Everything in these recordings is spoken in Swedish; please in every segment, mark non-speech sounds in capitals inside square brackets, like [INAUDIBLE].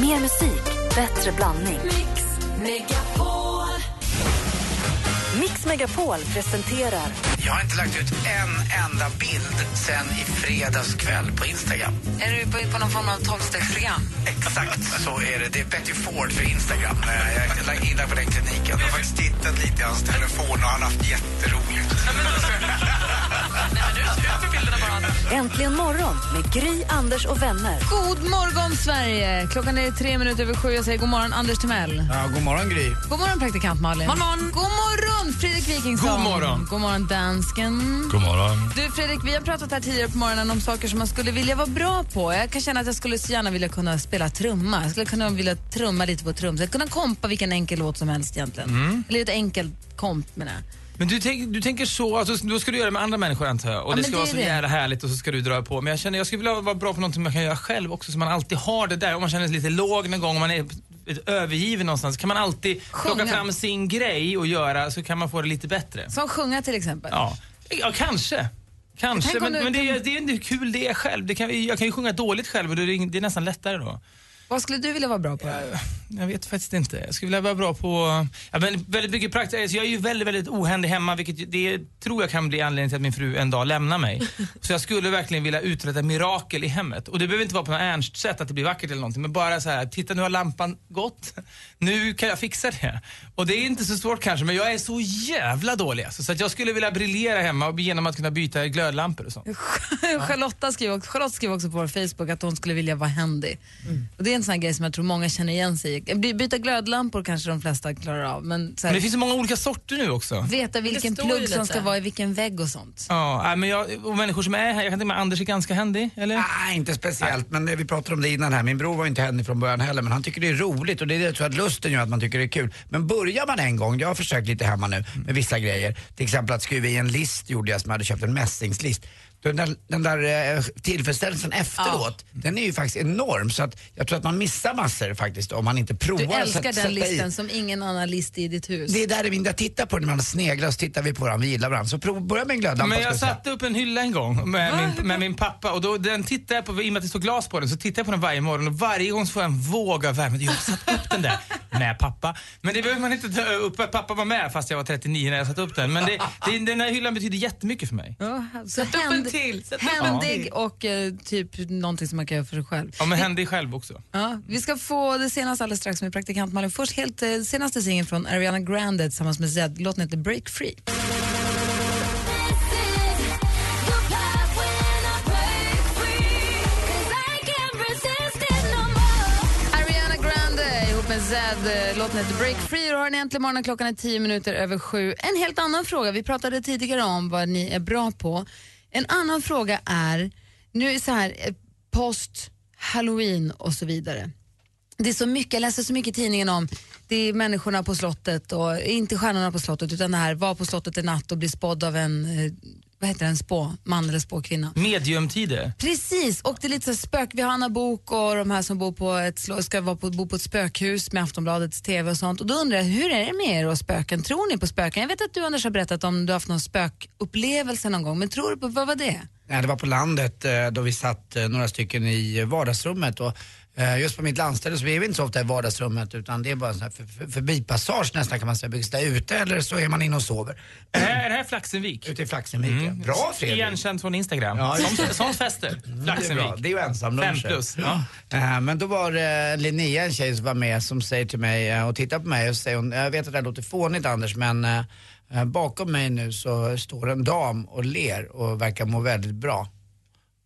Mer musik, bättre blandning. Mix Megapol. Mix Megapol presenterar Jag har inte lagt ut en enda bild sen i fredags kväll på Instagram. Är du på, på någon form av tolvstegsprogram? Exakt så är det. Det är Betty Ford för Instagram. Eh, Jag är lagt in där på den kliniken. Jag har faktiskt tittat lite i hans telefon och han har haft jätteroligt. [LAUGHS] Äntligen morgon med Gry, Anders och vänner. God morgon, Sverige! Klockan är tre minuter över sju. Jag säger god morgon, Anders Timell. Ja, god morgon Gry. God morgon, praktikant Malin. God morgon, god morgon Fredrik Wikingsson. God morgon. God morgon, dansken. God morgon. Du, Fredrik, vi har pratat här tidigare på morgonen om saker som man skulle vilja vara bra på. Jag kan känna att jag skulle så gärna vilja kunna spela trumma. Jag skulle kunna vilja trumma lite på trumset. Kunna kompa vilken enkel låt som helst egentligen. Mm. Eller ett enkelt komp menar jag. Men du, tänk, du tänker så, alltså, då ska du göra det med andra människor antar jag. Och Ja, det ska vara så det. jävla härligt och så ska du dra på. Men jag känner jag skulle vilja vara bra på någonting man kan göra själv också så man alltid har det där. Om man känner sig lite låg någon gång, om man är övergiven någonstans, kan man alltid Sjunga. plocka fram sin grej och göra så kan man få det lite bättre. Som sjunga till exempel. Ja, ja kanske. Kanske, men, du men det, är, det är inte hur kul det är själv. Det kan, jag kan ju sjunga dåligt själv och det är, det är nästan lättare då. Vad skulle du vilja vara bra på? Jag vet faktiskt inte. Jag skulle vilja vara bra på... Ja, men väldigt mycket praktiskt. Jag är ju väldigt, väldigt ohändig hemma vilket det tror jag kan bli anledningen till att min fru en dag lämnar mig. [LAUGHS] Så jag skulle verkligen vilja uträtta mirakel i hemmet. Och det behöver inte vara på något ernst sätt att det blir vackert eller någonting. Men bara så här, titta nu har lampan gått. Nu kan jag fixa det. Och det är inte så svårt kanske men jag är så jävla dålig alltså. Så att jag skulle vilja briljera hemma och genom att kunna byta glödlampor och sånt. [LAUGHS] Charlotta skriver, också, Charlotte skriver också på vår Facebook att hon skulle vilja vara händig. Mm. Och det en sån här grej som jag tror många känner igen sig i. By- Byta glödlampor kanske de flesta klarar av, men, så här, Men det finns så många olika sorter nu också. veta vilken plugg som ska vara i vilken vägg och sånt. Ja, nej, men jag, och människor som är här, jag kan tänka mig Anders är ganska händig, eller? Nej, inte speciellt. Men vi pratade om det innan här. Min bror var inte händig från början heller, men han tycker det är roligt och det är det jag tror att lusten gör att man tycker det är kul. Men börjar man en gång, jag har försökt lite hemma nu med vissa grejer. Till exempel att skruva i en list gjorde jag som jag hade köpt en mässingslist. Den där, den där eh, tillfredsställelsen efteråt, den är ju faktiskt enorm. Så att jag tror att man missar massor faktiskt om man inte provar. Du att älskar sätta den i. listen som ingen annan list i ditt hus. Det är där det min, jag tittar på den, när man sneglar så tittar vi på varandra, vi gillar varandra. Så prov, börja med en glödlampa Men jag satte upp en hylla en gång med, min, med min pappa och då, den tittade jag på, i och med att det står glas på den, så tittar jag på den varje morgon och varje gång så får jag en våg av värme. Jag har satt upp den där [LAUGHS] med pappa. Men det behöver man inte ta upp, att pappa var med fast jag var 39 när jag satte upp den. Men det, det, den här hyllan betyder jättemycket för mig. Ja, så upp en händ- till, Händig till. och eh, typ någonting som man kan göra för sig själv. Ja, men händig själv också. Ja, vi ska få det senaste alldeles strax med praktikant Malin. Först helt eh, senaste singeln från Ariana Grande tillsammans med Zed. Låten heter Break Free. Ariana Grande ihop med Zed. Låten heter Break Free och har en äntligen morgon. Klockan är tio minuter över sju. En helt annan fråga. Vi pratade tidigare om vad ni är bra på. En annan fråga är, nu är det så här, eh, post, halloween och så vidare. Det är så mycket, jag läser så mycket i tidningen om det är människorna på slottet och inte stjärnorna på slottet utan det här var på slottet en natt och blir spådd av en, eh, vad heter det, en spå, man eller spåkvinna. Mediumtider. Precis, och det är lite så spök. Vi har Anna Bok och de här som bor på ett, ska vara på, bo på ett spökhus med Aftonbladets TV och sånt. Och då undrar jag, hur är det med er och spöken? Tror ni på spöken? Jag vet att du Anders har berättat om du har haft någon spökupplevelse någon gång, men tror du på, vad var det? Nej, det var på landet eh, då vi satt eh, några stycken i vardagsrummet. Och, just på mitt landställe så är vi inte så ofta i vardagsrummet utan det är bara en sån här för, för, förbipassage nästan kan man säga. Byggs där ute eller så är man inne och sover. Är det här, är det här Flaxenvik? Ute i Flaxenvik. ja. Bra Fredrik! Igenkänt från Instagram. Ja, sånt fester. Det är Flaxenvik. Det är ju ensamluncher. Fem plus. Ja. Eh, Men då var det Linnea, en tjej som var med, som säger till mig eh, och tittar på mig och säger hon, jag vet att det här låter fånigt Anders men eh, eh, bakom mig nu så står en dam och ler och verkar må väldigt bra.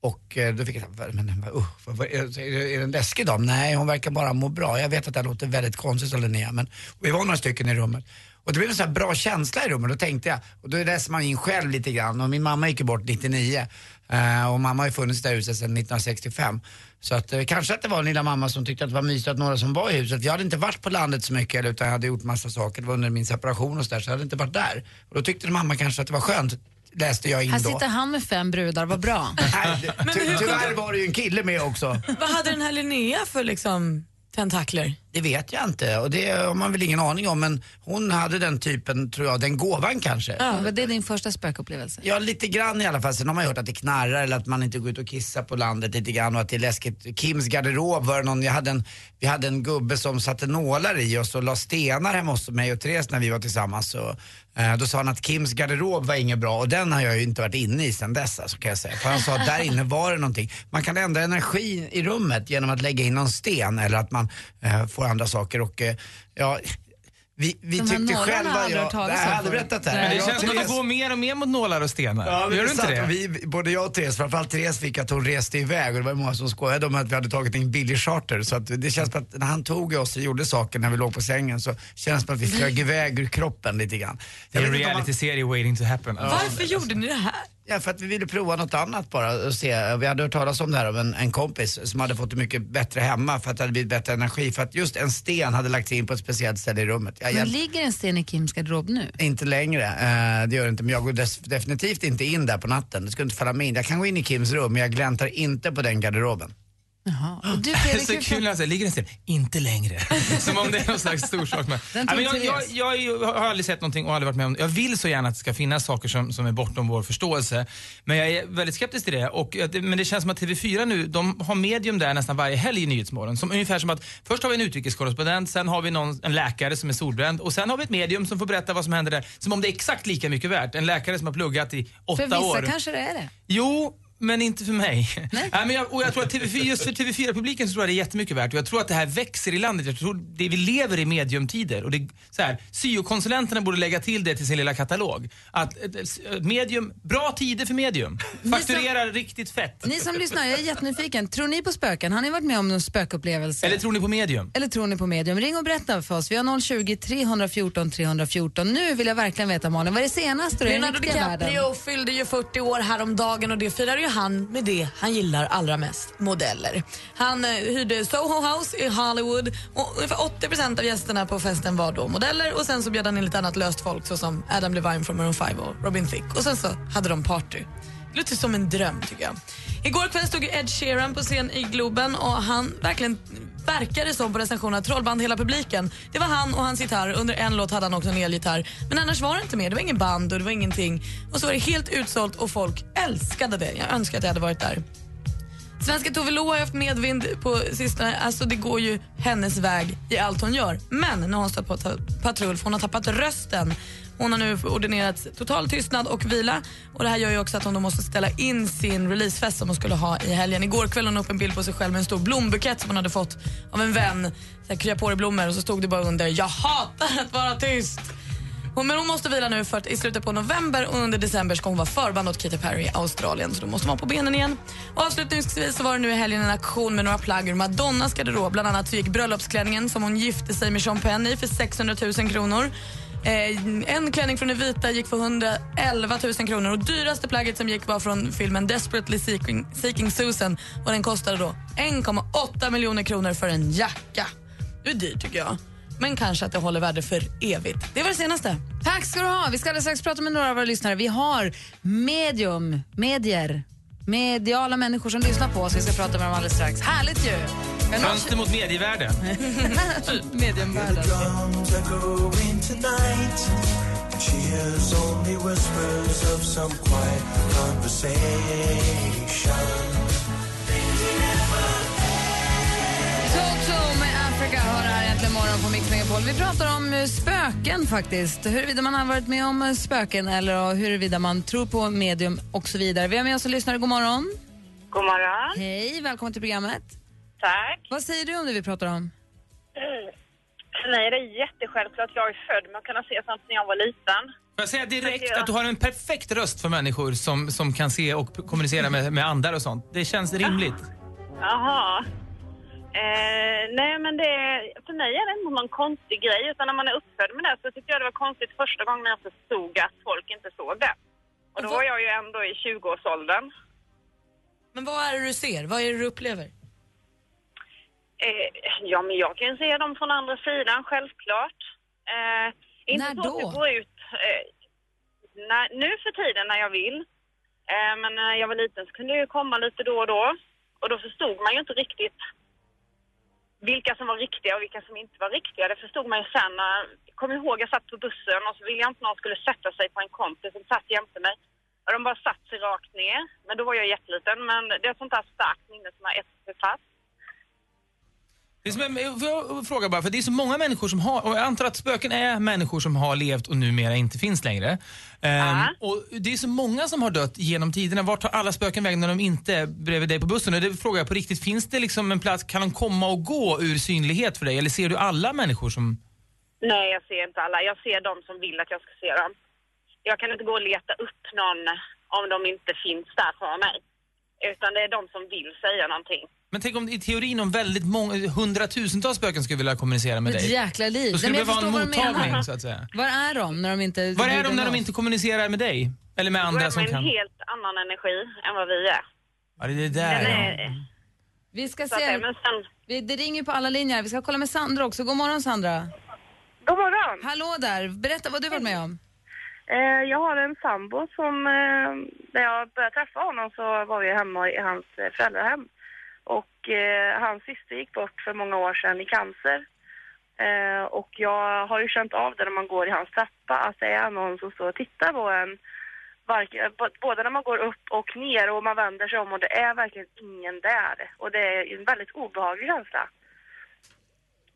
Och eh, då fick jag såhär, men uh, vad, är, är det en läskig dam? Nej, hon verkar bara må bra. Jag vet att det här låter väldigt konstigt sa Linnea, men vi var några stycken i rummet. Och det blev en sån här bra känsla i rummet, då tänkte jag, och då läser man in själv lite grann och min mamma gick ju bort 99 eh, och mamma har ju funnits i det här huset sedan 1965. Så att eh, kanske att det var en lilla mamma som tyckte att det var mysigt att några som var i huset. Jag hade inte varit på landet så mycket utan jag hade gjort massa saker, det var under min separation och sådär, så jag hade inte varit där. Och då tyckte mamma kanske att det var skönt, läste jag in Här då. sitter han med fem brudar, vad bra. [LAUGHS] Nej, det- ty, tyvärr var det ju en kille med också. Vad hade den här Linnea för liksom tentakler? Det vet jag inte och det har man väl ingen aning om men hon hade den typen, tror jag, den gåvan kanske. Ja. Var det din första spökupplevelse? Ja, lite grann i alla fall. Sen har man hört att det knarrar eller att man inte går ut och kissar på landet lite grann och att det är läskigt. Kims garderob var det någon, jag hade en, vi hade en gubbe som satte nålar i oss och la stenar hemma hos mig och Therese när vi var tillsammans. Så, eh, då sa han att Kims garderob var inget bra och den har jag ju inte varit inne i sen dess alltså, kan jag säga. För han sa att där [LAUGHS] inne var det någonting. Man kan ändra energi i rummet genom att lägga in någon sten eller att man eh, får andra saker och eh, ja, vi, vi De tyckte själva, jag jag, hade berättat det här. Men det Jag känns som att du går mer och mer mot nålar och stenar. Ja, Gör du inte det? Vi, både jag och Therese, framförallt Therese fick att hon reste iväg och det var många som skojade om att vi hade tagit en billig charter. Så att det känns som att när han tog oss och gjorde saker när vi låg på sängen så känns det som att vi flög iväg ur kroppen lite grann. Det är en om man- reality-serie waiting to happen. Varför gjorde ni det här? Ja, för att vi ville prova något annat bara och se. Vi hade hört talas om det här av en, en kompis som hade fått det mycket bättre hemma för att det hade blivit bättre energi. För att just en sten hade lagts in på ett speciellt ställe i rummet. Jag, Men ligger en sten i Kims garderob nu? inte längre, eh, det gör det inte. Men jag går def- definitivt inte in där på natten. Det skulle inte falla mig in. Jag kan gå in i Kims rum men jag gläntar inte på den garderoben. Jaha. Och du Fredrik, [LAUGHS] så kul när han säger, ligger en sten? Inte längre. [LAUGHS] Som om det är någon slags stor sak. Men, jag, jag, Therese. jag, har aldrig sett någonting och aldrig varit med om Jag vill så gärna att det ska finnas saker som, som är bortom vår förståelse. Men jag är väldigt skeptisk till det. Och, men det känns som att TV4 nu, de har medium där nästan varje helg i Nyhetsmorgon. Som, ungefär som att först har vi en utrikeskorrespondent, sen har vi någon, en läkare som är solbränd och sen har vi ett medium som får berätta vad som händer där. Som om det är exakt lika mycket värt. En läkare som har pluggat i åtta För vissa år. kanske det är det. Jo, men inte för mig. Nej. Nej, men jag, och jag tror att TV4, just för TV4-publiken så tror jag det är jättemycket värt. Och jag tror att det här växer i landet. Jag tror det, vi lever i mediumtider. Och det, så här, syokonsulenterna borde lägga till det till sin lilla katalog. Att ett, ett medium, bra tider för medium. Fakturerar riktigt fett. Ni som lyssnar, jag är jättenyfiken. Tror ni på spöken? Har ni varit med om någon spökupplevelse? Eller tror ni på medium? Eller tror ni på medium? Ring och berätta för oss. Vi har 020 314 314. Nu vill jag verkligen veta Malin, vad är det senaste i den Leonardo riktiga världen? DiCaprio fyllde ju 40 år häromdagen och det firar ju han med det han gillar allra mest, modeller. Han eh, hyrde Soho House i Hollywood och ungefär 80% av gästerna på festen var då modeller och sen så bjöd han in lite annat löst folk såsom Adam Levine från Maroon 5 och Robin Thicke och sen så hade de party. Det låter som en dröm tycker jag. Igår kväll stod Ed Sheeran på scen i Globen och han verkligen verkade som på recensionen trollband hela publiken. Det var han och hans gitarr. Under en låt hade han också en elgitarr. Men annars var det inte mer. Det var ingen band och det var ingenting. Och så var det helt utsålt och folk älskade det. Jag önskar att jag hade varit där. Svenska Tove Lo har ju haft medvind på sistone. Alltså det går ju hennes väg i allt hon gör. Men nu har hon stött på patrull för hon har tappat rösten. Hon har nu ordinerats total tystnad och vila. Och Det här gör ju också att hon då måste ställa in sin releasefest som hon skulle ha i helgen. Igår kväll hon upp en bild på sig själv med en stor blombukett som hon hade fått av en vän. Krya på dig blommor och så stod det bara under “Jag hatar att vara tyst”. Hon, men hon måste vila nu för att i slutet på november och under december ska hon vara förband åt Katy Perry i Australien. Så då måste hon vara på benen igen. Och avslutningsvis så var det nu i helgen en aktion med några plagg ur Madonnas garderob. Bland annat så gick bröllopsklänningen som hon gifte sig med Sean Penn i för 600 000 kronor. Eh, en klänning från det vita gick för 111 000 kronor och dyraste plagget som gick var från filmen Desperately Seeking, Seeking Susan och den kostade då 1,8 miljoner kronor för en jacka. Det är dyrt tycker jag. Men kanske att det håller värde för evigt. Det var det senaste. Tack ska du ha. Vi ska alldeles strax prata med några av våra lyssnare. Vi har medium, medier, mediala människor som lyssnar på oss. Vi ska prata med dem alldeles strax. Härligt ju! Fönster mot medievärlden. [LAUGHS] Mediumvärlden. Med Africa hör här äntligen morgon på Mix Megapol. Vi pratar om eh, spöken faktiskt. Huruvida man har varit med om eh, spöken eller huruvida man tror på medium och så vidare. Vi har med oss en lyssnare. God morgon. God morgon. Hej, välkommen till programmet. Tack. Vad säger du om det vi pratar om? Mig är det jättesjälvklart. Jag är född med att kunna se sånt sen jag var liten. Får jag säga direkt Ja. att du har en perfekt röst för människor som, som kan se och kommunicera med, med andar och sånt. Det känns rimligt. Jaha. Eh, nej, men det, för mig är det inte någon konstig grej. Utan när man är uppfödd med det så tyckte jag det var konstigt första gången jag förstod att folk inte såg det. Och då var jag ju ändå i 20-årsåldern. Men vad är det du ser? Vad är det du upplever? Eh, ja, men jag kan ju se dem från andra sidan, självklart. Eh, inte När så då? att jag går ut eh, när, nu för tiden när jag vill. Eh, men när jag var liten så kunde det ju komma lite då och då. Och då förstod man ju inte riktigt vilka som var riktiga och vilka som inte var riktiga. Det förstod man ju sen. när- Jag kommer ihåg jag satt på bussen och så ville jag inte någon skulle sätta sig på en kompis som satt jämte mig. Och de bara satt sig rakt ner. Men då var jag jätteliten. Men det är ett sånt där starkt minne som har etsat sig fast. Det är som, en- får jag fråga bara, för det är så många människor som har, och jag antar att spöken är människor som har levt och numera inte finns längre. Ehm, och det är så många som har dött genom tiderna. Vart tar alla spöken vägen när de inte är bredvid dig på bussen? Och det frågar jag på riktigt, finns det liksom en plats, kan de komma och gå ur synlighet för dig? Eller ser du alla människor som... Nej, jag ser inte alla. Jag ser de som vill att jag ska se dem. Jag kan inte gå och leta upp någon om de inte finns där för mig. Utan det är de som vill säga någonting. Men tänk om i teorin om väldigt många, hundratusentals spöken skulle vilja kommunicera med Ett dig. jäkla liv. Då skulle Nej, det vara en mottagning så att säga. Var är de när de inte... Var är de när de inte kommunicerar med dig? Eller med Då är andra de som en kan? helt annan energi än vad vi är. Ja, det är det där ja. är, Vi ska se. Vi, det ringer på alla linjer. Vi ska kolla med Sandra också. God morgon Sandra. God morgon! Hallå där. Berätta vad du varit med om. Eh, jag har en sambo som, eh, när jag började träffa honom så var vi hemma i hans eh, föräldrahem. Och eh, hans syster gick bort för många år sedan i cancer. Eh, och jag har ju känt av det när man går i hans trappa att det är någon som står och tittar på en. Varken, eh, både när man går upp och ner och man vänder sig om och det är verkligen ingen där. Och det är en väldigt obehaglig känsla.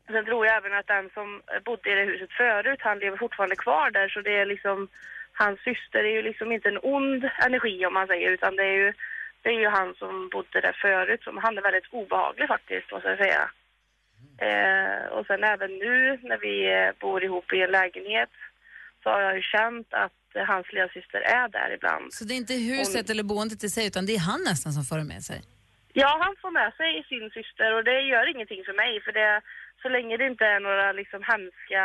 Sen tror jag även att den som bodde i det huset förut, han lever fortfarande kvar där så det är liksom hans syster är ju liksom inte en ond energi om man säger utan det är ju, det är ju han som bodde där förut som han är väldigt obehaglig faktiskt måste jag säga. Eh, och sen även nu när vi eh, bor ihop i en lägenhet så har jag ju känt att hans lilla syster är där ibland. Så det är inte huset eller boendet i sig utan det är han nästan som för med sig. Ja, han får med sig sin syster och det gör ingenting för mig för det, så länge det inte är några liksom hemska,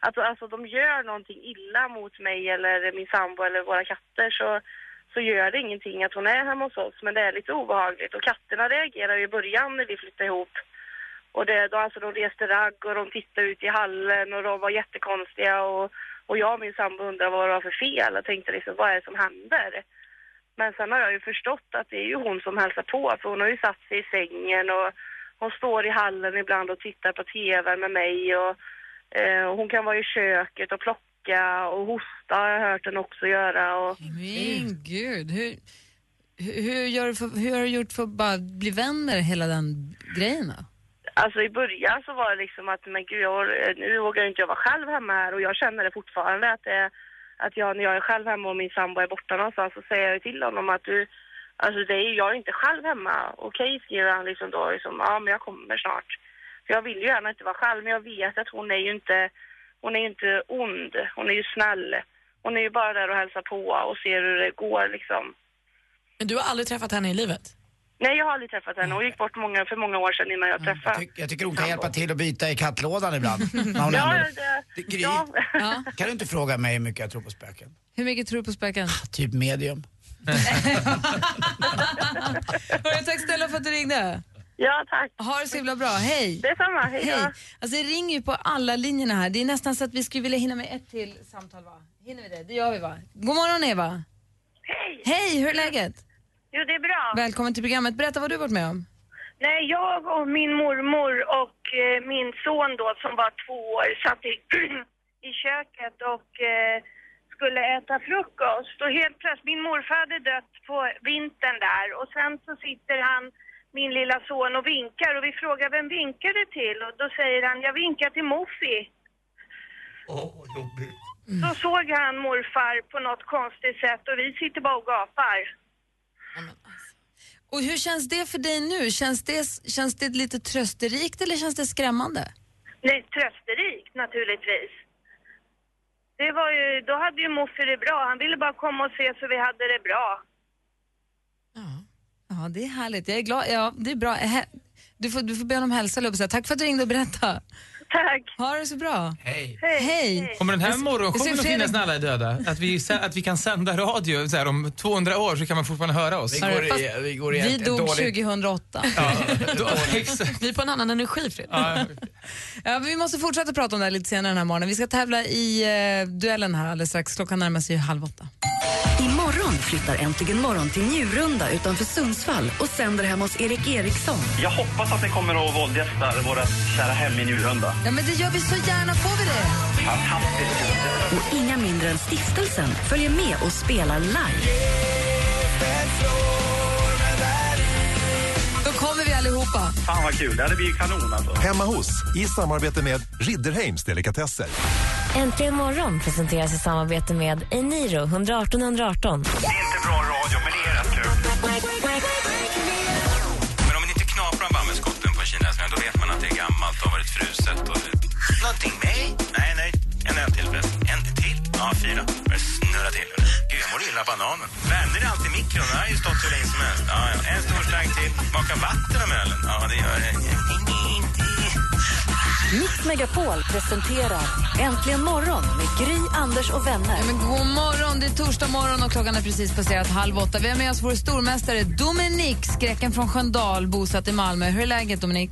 alltså, alltså de gör någonting illa mot mig eller min sambo eller våra katter så, så gör det ingenting att hon är hemma hos oss men det är lite obehagligt och katterna reagerade i början när vi flyttade ihop. Och det, då, alltså, de reste ragg och de tittade ut i hallen och de var jättekonstiga och, och jag och min sambo undrade vad det var för fel och tänkte liksom vad är det som händer? Men sen har jag ju förstått att det är ju hon som hälsar på för hon har ju satt sig i sängen och hon står i hallen ibland och tittar på TV med mig och eh, och hon kan vara i köket och plocka och hosta har jag hört henne också göra och Men gud, hur, hur, gör du för, hur har du gjort för att bara bli vänner hela den grejen då? Alltså i början så var det liksom att men gud, jag, nu vågar inte jag vara själv hemma här och jag känner det fortfarande att det, att jag när jag är själv hemma och min sambo är borta någonstans så säger jag till honom att du, alltså det är, jag är inte själv hemma. Okej skriver han liksom då liksom, ja men jag kommer snart. För jag vill ju gärna inte vara själv men jag vet att hon är ju inte, hon är inte ond, hon är ju snäll. Hon är ju bara där och hälsar på och ser hur det går liksom. Men du har aldrig träffat henne i livet? Nej jag har aldrig träffat henne, hon gick bort många, för många år sedan innan jag träffade. Jag, tyck- jag tycker hon kan hjälpa till att byta i kattlådan ibland. [LAUGHS] när hon Ja, ändå- det, Det- Gry, ja. Ja. Kan du inte fråga mig hur mycket jag tror på spöken? Hur mycket tror du på spöken? Typ medium. [LAUGHS] Hörru, tack snälla för att du ringde. Ja tack. Ha det så himla bra. Hej! Detsamma, hej. Hej! Alltså det ringer ju på alla linjerna här. Det är nästan så att vi skulle vilja hinna med ett till samtal va? Hinner vi det? Det gör vi va? God morgon Eva! Hej! Hej, hur är läget? Jo, det är bra. Välkommen till programmet. Berätta vad du varit med om. Nej, jag och min mormor och eh, min son då som var två år satt i, [CLEARS THROAT] i köket och eh, skulle äta frukost och helt plötsligt, min morfar hade dött på vintern där och sen så sitter han, min lilla son och vinkar och vi frågar vem vinkar du till? Och då säger han, jag vinkar till Moffi. Så såg han morfar på något konstigt sätt och vi sitter bara och gapar. Och hur känns det för dig nu? Känns det, känns det lite trösterikt eller känns det skrämmande? Nej, trösterikt naturligtvis. Det var ju, då hade ju Moffi det bra. Han ville bara komma och se så vi hade det bra. Ja, det är härligt. Jag är glad. Ja, det är bra. Hä- Du får, du får be honom hälsa, säga. Tack för att du ringde och berättade. Tack. Ha det så bra. Hej. Hej. Kommer den här morgonshowen ser att finnas när alla är döda? Att vi, att vi kan sända radio så här, om 200 år så kan man fortfarande höra oss? Vi går i, vi går i Vi dog dåligt... 2008. Ja, då. [LAUGHS] Vi är på en annan energi, Fredrik. Ja, Ja, vi måste fortsätta prata om det här lite senare den här morgonen. Vi ska tävla i eh, duellen här alldeles strax. Klockan närmar sig halv åtta. Band flyttar Äntligen morgon till Njurunda utanför Sundsvall och sänder hemma hos Erik Eriksson. Jag hoppas att ni kommer att våldgästa våra kära hem i Njurunda. Ja, men det gör vi så gärna. Får vi det? Fantastiskt. Och inga mindre än Stiftelsen följer med och spelar live. Då kommer vi allihopa. Fan vad kul. Det blivit kanon alltså. Hemma hos i samarbete med Ridderheims Delikatesser. Äntligen morgon presenteras i samarbete med Eniro 118 118. Det är inte bra radio, men det är rätt kul. Men om man inte knaprar bambuskotten på kinesiska då vet man att det är gammalt och har varit fruset. Och... Någonting med? Nej, nej. En öl till förresten. En till? Ja, fyra. Det snurrar till. Gud, jag mår illa av bananen. Värmde det alltid mikron? Den har ju stått hur länge som helst. Ja, ja. En stor slang till. Smaka vatten om ölen? Ja, det gör det. Mix Megapol presenterar Äntligen morgon med Gry, Anders och vänner. Ja, men god morgon, det är torsdag morgon och klockan är precis passerat halv åtta. Vi har med oss vår stormästare Dominik, skräcken från Sköndal, bosatt i Malmö. Hur är läget Dominik?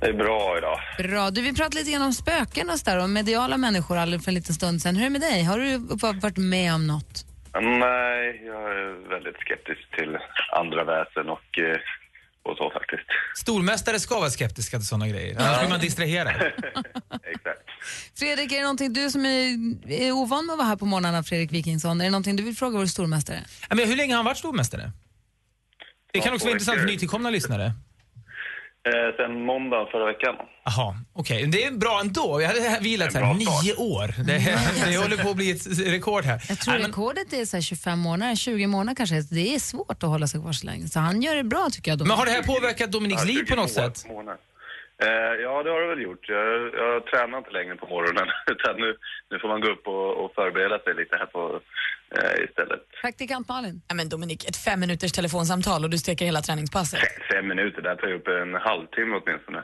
Det är bra idag. Bra. Du, vi pratade lite grann om spöken och, så där, och mediala människor alldeles för en liten stund sedan. Hur är det med dig? Har du varit med om något? Nej, jag är väldigt skeptisk till andra väsen och, eh, och så faktiskt. Stormästare ska vara skeptiska till såna grejer. Annars blir man distraherad. [LAUGHS] Exakt. Fredrik, är det någonting du som är, är ovan med att vara här på morgnarna, Fredrik Wikingsson? Är det någonting du vill fråga vår stormästare? Ja, Men hur länge har han varit stormästare? Det kan också vara intressant för nytillkomna lyssnare. Eh, sen måndagen förra veckan. Jaha, okej. Det är bra ändå. Jag hade vilat här nio år. Det, [LAUGHS] det håller på att bli ett rekord här. Jag tror Nej, men- rekordet är så här 25 månader, 20 månader kanske. Det är svårt att hålla sig kvar så länge. Så han gör det bra tycker jag. Dominik. Men har det här påverkat Dominiks liv på något sätt? Månad. Eh, ja, det har det väl gjort. Jag, jag tränar inte längre på morgonen. [LAUGHS] Utan nu, nu får man gå upp och, och förbereda sig lite här på, eh, istället. Praktikant Malin. Ja, men Dominik, ett fem minuters telefonsamtal och du steker hela träningspasset. Fem minuter, det här tar ju upp en halvtimme åtminstone.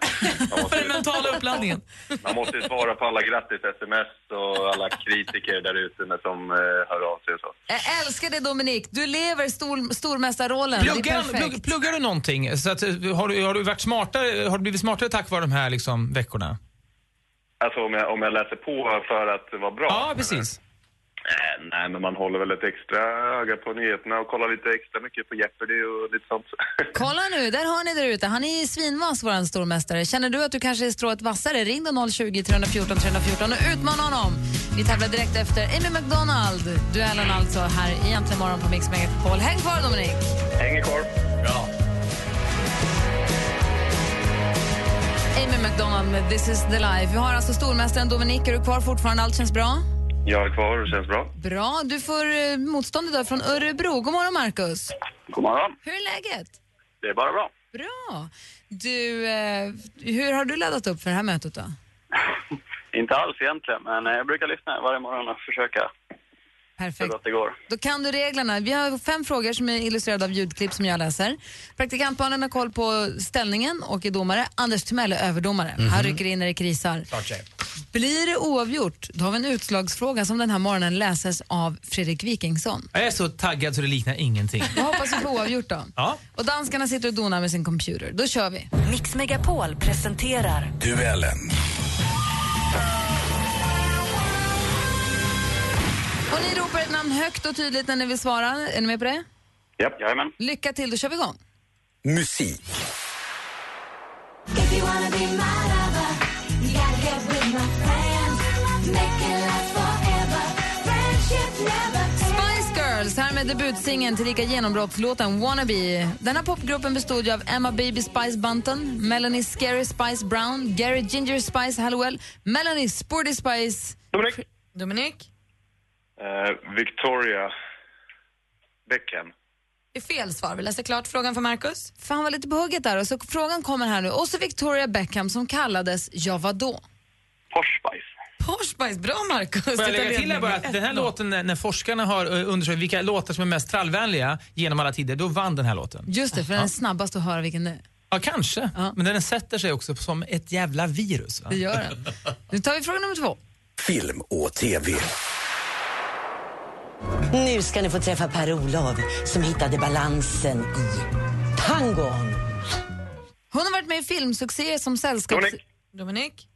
Man måste, För den [LAUGHS] mentala uppladdningen. man måste ju svara på alla grattis-sms och alla kritiker där ute med som eh, hör av sig och så. Jag älskar det Dominik. Du lever stor, stormästarrollen. Det är Pluggar, perfekt. plugg, pluggar du någonting? Så att, eh, har, du, har du varit smartare, har du blivit smartare tack vare de här liksom, veckorna? Alltså om jag, om jag läser på för att vara bra? Ja, precis. Eh, nej, men man håller väl ett extra öga på nyheterna och kollar lite extra mycket på Jeopardy och lite sånt. [LAUGHS] Kolla nu, där har ni där ute. Han är svinvass, vår stormästare. Känner du att du kanske är strået vassare? Ring då 020 314 314 och utmana honom. Vi tävlar direkt efter Amy McDonald. Duellen alltså här i Äntligen morgon på Mix Megapol. Häng kvar Dominik. Hänger kvar. Bra. Amy McDonald med This is the life. Vi har alltså stormästaren Dominik. Är du kvar fortfarande? Allt känns bra? Jag är kvar och det känns bra. Bra. Du får eh, motstånd idag från Örebro. God morgon, Marcus. God morgon. Hur är läget? Det är bara bra. Bra. Du, eh, hur har du laddat upp för det här mötet då? [LAUGHS] Inte alls egentligen, men eh, jag brukar lyssna varje morgon och försöka så Perfekt. gott det går. Då kan du reglerna. Vi har fem frågor som är illustrerade av ljudklipp som jag läser. Praktikantbarnen har koll på ställningen och är domare. Anders Timell är överdomare. Mhm. Han rycker in när det krisar. Blir det oavgjort, då har vi en utslagsfråga som den här morgonen läses av Fredrik Wikingsson. Jag är så taggad så det liknar ingenting. Då hoppas vi på oavgjort då. Ja. Och danskarna sitter och donar med sin computer. Då kör vi. Mix Megapol presenterar Duellen. Och ni ropar ett namn högt och tydligt när ni vill svara. Är ni med på det? Japp, jajamän. Lycka till, då kör vi igång. Musik. Girls, här med debutsingeln till lika genombrottslåten Wannabe. Den här popgruppen bestod ju av Emma Baby Spice Bunton, Melanie Scary Spice Brown, Gary Ginger Spice Hallowell, Melanie Sporty Spice... Dominik. Dominik? Eh, Victoria Beckham. Det är fel svar. Vi läser klart frågan för Marcus. Fan var lite på hugget där. Och så frågan kommer här nu. Och så Victoria Beckham som kallades Ja vadå? Posh Spice, bra Marcus. Får jag lägga till här bara att den här låten, när forskarna har eh, undersökt vilka låtar som är mest trallvänliga genom alla tider, då vann den här låten. Just det, för den är snabbast att höra vilken det är. Ja, kanske. Men den sätter sig också som ett jävla virus. Va? Det gör den. Nu tar vi fråga nummer två. Film och TV. Nu ska ni få träffa Per-Olof som hittade balansen i tangon. Hon har varit med i filmsuccéer som sällskaps... Dominik. Dominik?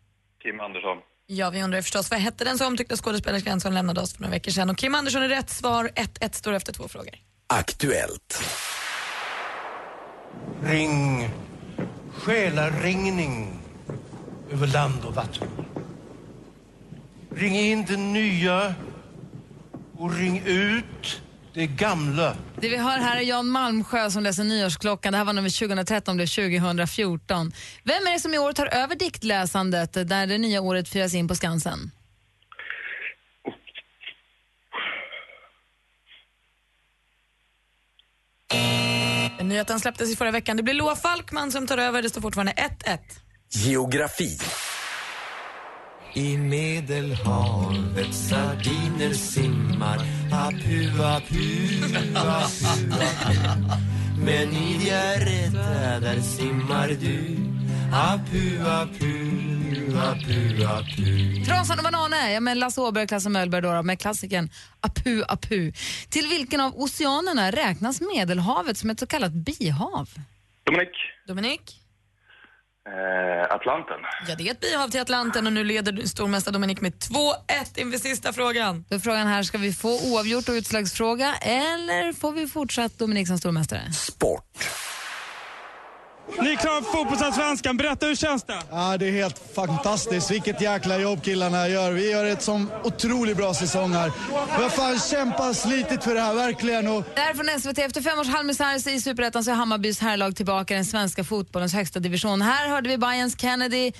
Kim Andersson. Ja, vi undrar förstås vad hette den så omtyckta skådespelerskan som lämnade oss för några veckor sedan? Och Kim Andersson är rätt svar. 1-1 står efter två frågor. Aktuellt. Ring. Själaringning över land och vatten. Ring in det nya och ring ut det gamla. Det vi hör här är Jan Malmsjö som läser Nyårsklockan. Det här var nummer 2013, blev 2014. Vem är det som i år tar över diktläsandet där det nya året firas in på Skansen? Nyheten släpptes i förra veckan. Det blir Loa Falkman som tar över. Det står fortfarande 1-1. Geografi. I Medelhavet sardiner simmar Apu, apu, apu, apu Men i Diarreta där simmar du Apu, apu, apu, apu Trasan och bananer, ja, med Lasse Åberg och Klasse Möllberg då, då, med klassikern Apu Apu. Till vilken av oceanerna räknas Medelhavet som ett så kallat bihav? Dominik, Dominik? eh, Atlanten. Ja, det är ett bihav till Atlanten och nu leder stormästare Dominik med 2-1 inför sista frågan. Då är frågan här, ska vi få oavgjort och utslagsfråga eller får vi fortsatt Dominik som stormästare? Ni är klara för fotbollsallsvenskan. Berätta, hur känns det? Ja, det är helt fantastiskt. Vilket jäkla jobb killarna gör. Vi gör ett sån otroligt bra säsong här. Vi har fan kämpat, slitit för det här, verkligen. Och Det här är från SVT. Efter fem års halvmisär i Superettan så är Hammarbys herrlag tillbaka i den svenska fotbollens högsta division. Här hörde vi Bayerns Kennedy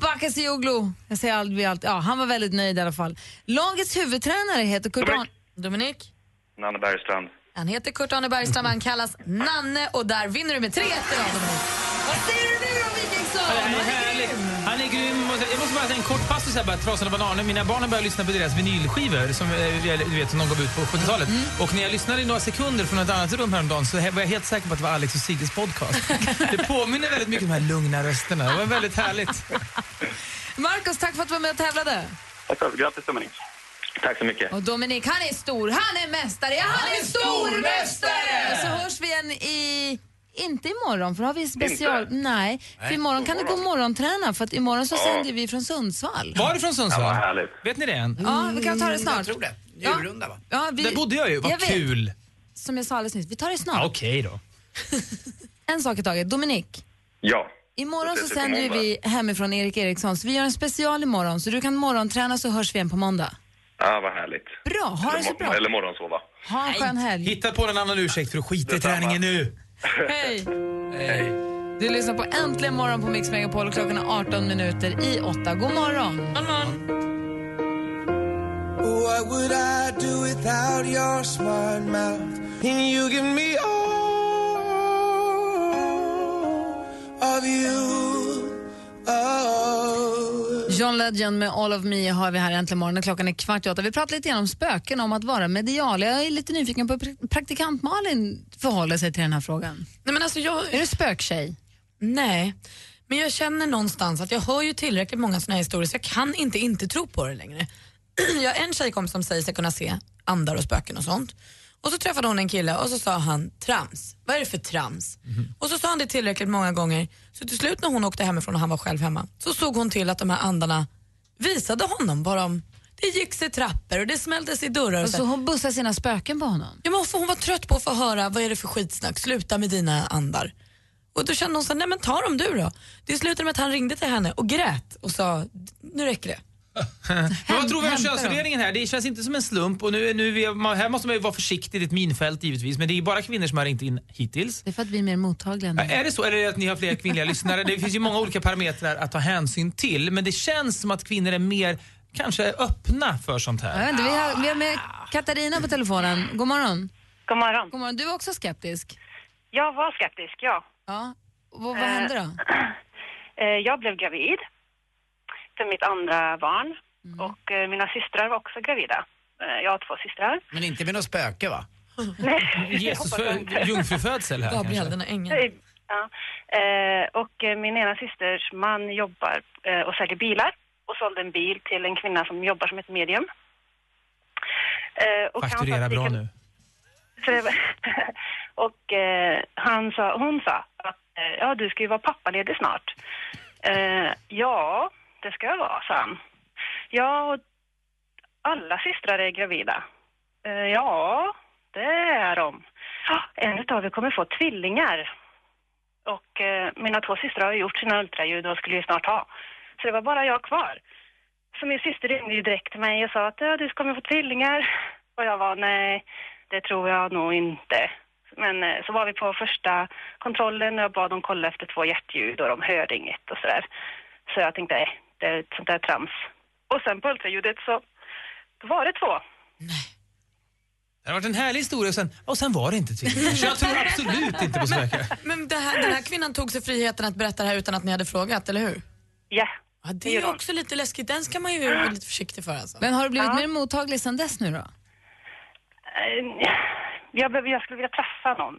Bakasioglu. Jag säger aldrig allt. Ja, han var väldigt nöjd i alla fall. Lagets huvudtränare heter Kurt Dominik. Dominik? Nanne Bergstrand. Han heter Kurt-Arne Bergström, han kallas Nanne och där vinner du med 3-1 idag Dominik. Vad säger du nu då Wikingsson? Han är härlig. Han är grym. Jag måste bara säga en kort passus här bara. Trasan och bananer. Mina barn har börjat lyssna på deras vinylskivor som, eh, du vet, som de gav ut på 70-talet. Och när jag lyssnade i några sekunder från ett annat rum häromdagen så var jag helt säker på att det var Alex och Sigges podcast. [LAUGHS] Det påminner väldigt mycket om de här lugna rösterna. Det var väldigt härligt. Marcus, tack för att du var med och tävlade. Tack själv. Grattis Dominik. Tack så mycket. Och Dominik, han är stor. Han är mästare. Ja, han är stormästare! Så hörs vi igen i... Inte imorgon, för då har vi special... Inte? Nej, för imorgon kan du gå och morgonträna för att imorgon så sänder vi från Sundsvall. Var det från Sundsvall? Ja, härligt. Vet ni det än? Ja, vi kan ta det snart. Jag tror det. Njurunda va? Ja, vi... Där bodde jag ju. Vad Jag vet. kul. Som jag sa alldeles nyss, vi tar det snart. Ja, Okej då. [LAUGHS] En sak i taget. Dominik, Ja. imorgon så sänder vi hemifrån Erik Eriksson, så vi gör en special imorgon. Så du kan morgonträna så hörs vi igen på måndag. Ja, vad härligt. Bra, ha det Eller så bra. Eller morgonsova. Ha en skön helg. Hitta på en annan ursäkt för att skita i träningen nu. [LAUGHS] Hej! Du lyssnar på Äntligen morgon på Mix Megapol och klockan är 18 minuter i 8. God morgon! What would I do without your smart mouth? And you give me all John Legend med All of Me har vi här äntligen morgon och klockan är kvart i åtta. Vi pratar lite grann om spöken, om att vara medial. Jag är lite nyfiken på hur pra- praktikant Malin förhåller sig till den här frågan. Nej, men alltså jag... Är du spöktjej? Nej, men jag känner någonstans att jag hör ju tillräckligt många såna här historier så jag kan inte inte tro på det längre. [CLEARS THROAT] Jag har en tjejkompis som säger sig kunna se andar och spöken och sånt. Och så träffade hon en kille och så sa han trams. Vad är det för trams? Och så sa han det tillräckligt många gånger så till slut när hon åkte hemifrån och han var själv hemma så såg hon till att de här andarna visade honom vad de det gick sig trappor och det smälldes i dörrar. Och Så hon bussar sina spöken på honom? Ja, men hon var trött på att få höra vad är det för skitsnack, sluta med dina andar. Och då kände hon så nej men ta dem du då. Det slutade med att han ringde till henne och grät och sa, nu räcker det. Men vad tror vi om könsfördelningen här? Det känns inte som en slump och nu, nu här måste man ju vara försiktig, det är ett minfält givetvis, men det är bara kvinnor som har ringt in hittills. Det är för att vi är mer mottagliga nu. Är det så, eller är det att ni har fler kvinnliga lyssnare? Det finns ju många olika parametrar att ta hänsyn till, men det känns som att kvinnor är mer kanske öppna för sånt Jag här. vet inte, vi, har, vi har med Katarina på telefonen. God morgon. God morgon. God morgon. Du är också skeptisk? Jag var skeptisk, ja. Ja. Och vad, vad Eh, hände då? [CLEARS THROAT] Eh, Jag blev gravid för mitt andra barn Mm. och eh, mina systrar var också gravida. Eh, Jag har två systrar. Men inte med något spöke va? [LAUGHS] Jesus för, jungfrufödsel här Gabriel, kanske. den ängeln. Ja. Eh, Och eh, min ena systers man jobbar eh, och säljer bilar och sålde en bil till en kvinna som jobbar som ett medium. Eh, och Fakturera bra nu. [LAUGHS] [LAUGHS] Och eh, han sa, hon sa att ja, du ska ju vara pappaledig snart. Eh, ja, det ska jag vara, sa han. Ja, och alla systrar är gravida. Eh, ja, det är de. En av er kommer få tvillingar. Och eh, mina två systrar har gjort sina ultraljud och skulle ju snart ha. Så det var bara jag kvar. Så min syster ringde ju direkt till mig och sa att ja, du kommer få tvillingar. Och jag var nej, det tror jag nog inte. Men eh, så var vi på första kontrollen och jag bad dem kolla efter två hjärtljud och de hörde inget och sådär. Så jag tänkte, nej, det är ett sånt där trams. Och sen på ultraljudet så då var det två. Det har varit en härlig historia och sen, och sen var det inte tvillingar. Så jag tror absolut inte på spöken. Men det här, den här kvinnan tog sig friheten att berätta det här utan att ni hade frågat, eller hur? Ja. ja det är ju också lite läskigt. Den ska man ju vara lite försiktig för alltså. Men har du blivit Ja. mer mottaglig sen dess nu då? Eh, Jag, jag skulle vilja träffa någon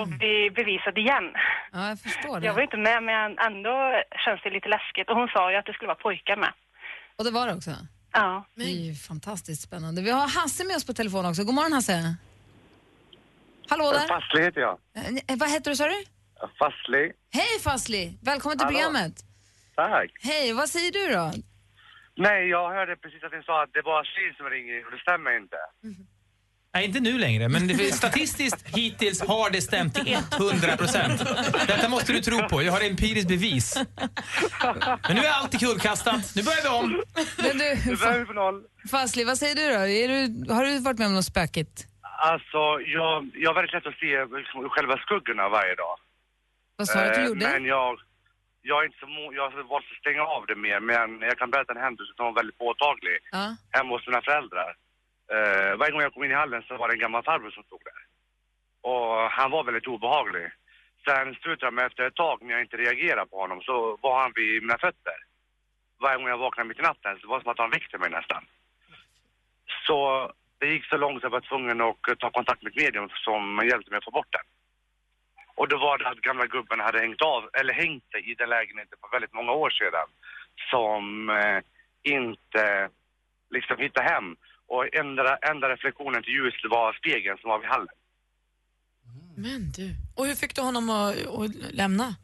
och bli bevisad igen. Ja, jag förstår det. Jag var inte med men ändå känns det lite läskigt och hon sa ju att det skulle vara pojkar med. Och det var det också? Ja. Det är ju fantastiskt spännande. Vi har Hasse med oss på telefon också. God morgon Hasse. Hallå där. Fastlig heter jag. Eh, vad heter du sa du? Fastlig. Hej Fazli! Välkommen till Hallå. programmet. Tack. Hej, vad säger du då? Nej, jag hörde precis att ni sa att det var tjej som ringer och det stämmer inte. Nej, inte nu längre, men statistiskt hittills har det stämt till 100 procent. Detta måste du tro på. Jag har empiriskt bevis. Men nu är allt kullkastat. Nu börjar vi om. Men du, Nu börjar vi på noll. Fazli, vad säger du då? Är du, har du varit med om något spökigt? Alltså, jag, jag har väldigt lätt att se liksom, själva skuggorna varje dag. Vad sa du att du Eh, gjorde? Men jag, jag är inte så jag har valt att stänga av det mer, men jag kan berätta en händelse som var väldigt påtaglig. Ja. Hemma hos mina föräldrar. Uh, varje gång jag kom in i hallen så var det en gammal farbror som stod där. Och han var väldigt obehaglig. Sen slutade med efter ett tag när jag inte reagerade på honom så var han vid mina fötter. Varje gång jag vaknade mitt i natten så var det som att han väckte mig nästan. Så det gick så långt så jag var tvungen att ta kontakt med ett medium som hjälpte mig att få bort den. Och då var det att gamla gubben hade hängt av, eller hängt sig i den lägenheten för väldigt många år sedan. Som eh, inte liksom hittade hem. Och enda, enda reflektionen till ljuset var spegeln som var vid hallen. Men du. Och hur fick du honom att, att lämna?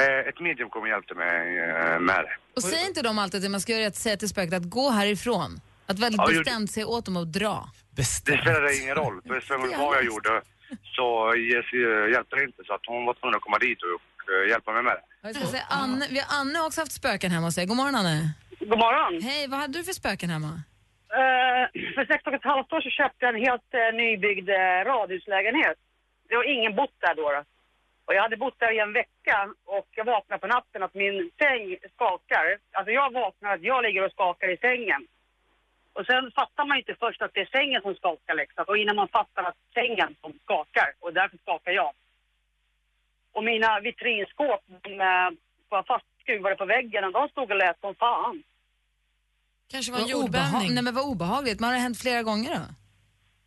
Eh, ett medium kom och hjälpte mig eh, med det. Och säger inte de alltid att man ska göra att säga till spöket att gå härifrån? Att väldigt Ja, jag bestämt säga åt dem att dra. Det spelade ingen roll, för så vad jag gjorde så eh, hjälpte det inte. Så att hon var tvungen att komma dit och eh, hjälpa mig med det. Jag ska säga, Anne, vi har Anne också haft spöken hemma hos sig. God morgon Anne. God morgon. Hej, vad hade du för spöken hemma? För sex och ett halvt år så köpte jag en helt eh, nybyggd eh, radhuslägenhet. Det var ingen bott där då, då. Och jag hade bott där i en vecka och jag vaknade på natten att min säng skakar. Alltså jag vaknar att jag ligger och skakar i sängen. Och sen fattar man inte först att det är sängen som skakar liksom. Och innan man fattar att sängen som skakar och därför skakar jag. Och mina vitrinskåp de, eh, var fastskruvade på väggen och de stod och lät som fan. Kanske Vad obeha- Nej men vad obehagligt. Men har det hänt flera gånger då?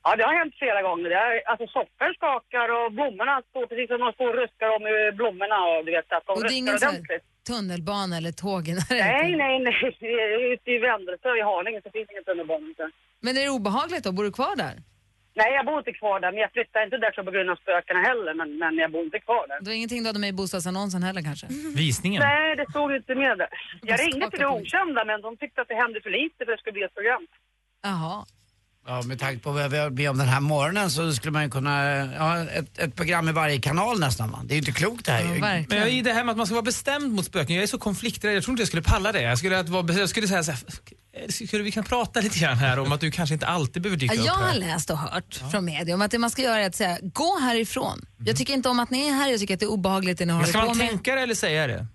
Ja, det har hänt flera gånger. Det är, alltså soffor skakar och blommorna står precis som de står och ruskar om i blommorna och du vet att de Och det är ingen så här tunnelbana eller tåg? [LAUGHS] Nej, nej, nej. [LAUGHS] Ute i Vändelsö i Haninge så finns ingen tunnelbana. inte. Men är det obehagligt då? Bor du kvar där? Nej, jag bor inte kvar där, men jag flyttar inte där på grund av spökena heller, men, men jag bor inte kvar där. Det var ingenting du hade med i bostadsannonsen heller kanske? [LAUGHS] Visningen? Nej, det stod inte med där. Jag ringde till det okända, men de tyckte att det hände för lite för att det skulle bli ett program. Jaha. Ja, med tanke på vad vi har med om den här morgonen så skulle man ju kunna, ja, ett, ett program i varje kanal nästan va? Det är ju inte klokt det här ju. Men jag, i det här med att man ska vara bestämd mot spöken, jag är så konflikträdd. Jag tror inte jag skulle palla det. Jag skulle, att vara, jag skulle säga så här, skulle vi kan prata lite grann här om att du kanske inte alltid behöver dyka Ja, upp jag har läst och hört från media om att det man ska göra är att säga gå härifrån. Jag tycker inte om att ni är här, jag tycker att det är obehagligt det ni håller ska på man med. tänka det eller säga det?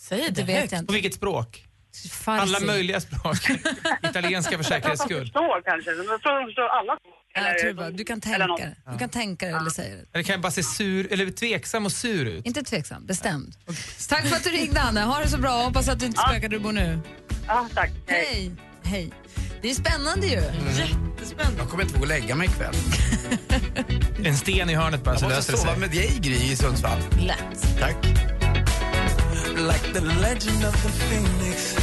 Säg det vet jag inte. På vilket språk? Farsi. Alla möjliga språk. [LAUGHS] Italienska för säkerhets skull. förstår kanske. Jag tror de förstår alla språk. Ja, jag du kan tänka det. Du kan tänka det eller säga det. Eller kan jag bara se sur, eller tveksam och sur ut? Inte tveksam, bestämd. Tack för att du ringde Anna. Ha det så bra. Hoppas att du inte spökar där du bor nu. Ja, tack. Hej. Hej. Det är spännande ju. Jättespännande. Jag kommer inte våga lägga mig ikväll. [LAUGHS] En sten i hörnet bara Jag så måste löser det sova sig. med dig Gry i Sundsvall. Lätt. Tack. Like the legend of the phoenix.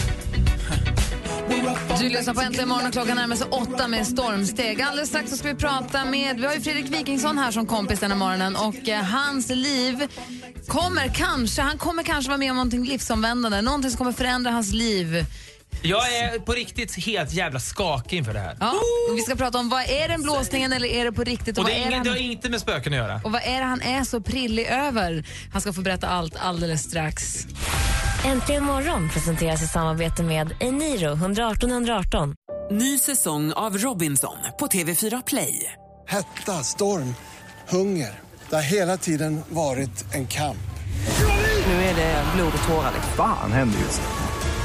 Du lyssnar på Äntligen morgon och klockan närmar sig åtta med stormsteg. Alldeles strax så ska vi prata med, vi har ju Fredrik Wikingsson här som kompis den här morgonen och eh, hans liv kommer kanske, han kommer kanske vara med om någonting livsomvändande, någonting som kommer förändra hans liv. Jag är på riktigt helt jävla skakig inför det här. Ja, och vi ska prata om vad är den blåsningen eller är det på riktigt? Och vad det, är är inget, det har han, inte med spöken att göra. och vad är det han är så prillig över? Han ska få berätta allt alldeles strax. Äntligen morgon presenteras i samarbete med Eniro 118 118. Ny säsong av Robinson på TV4 Play. Hetta, storm, hunger. Det har hela tiden varit en kamp. Nu är det blod och tårar. Fan händer just nu.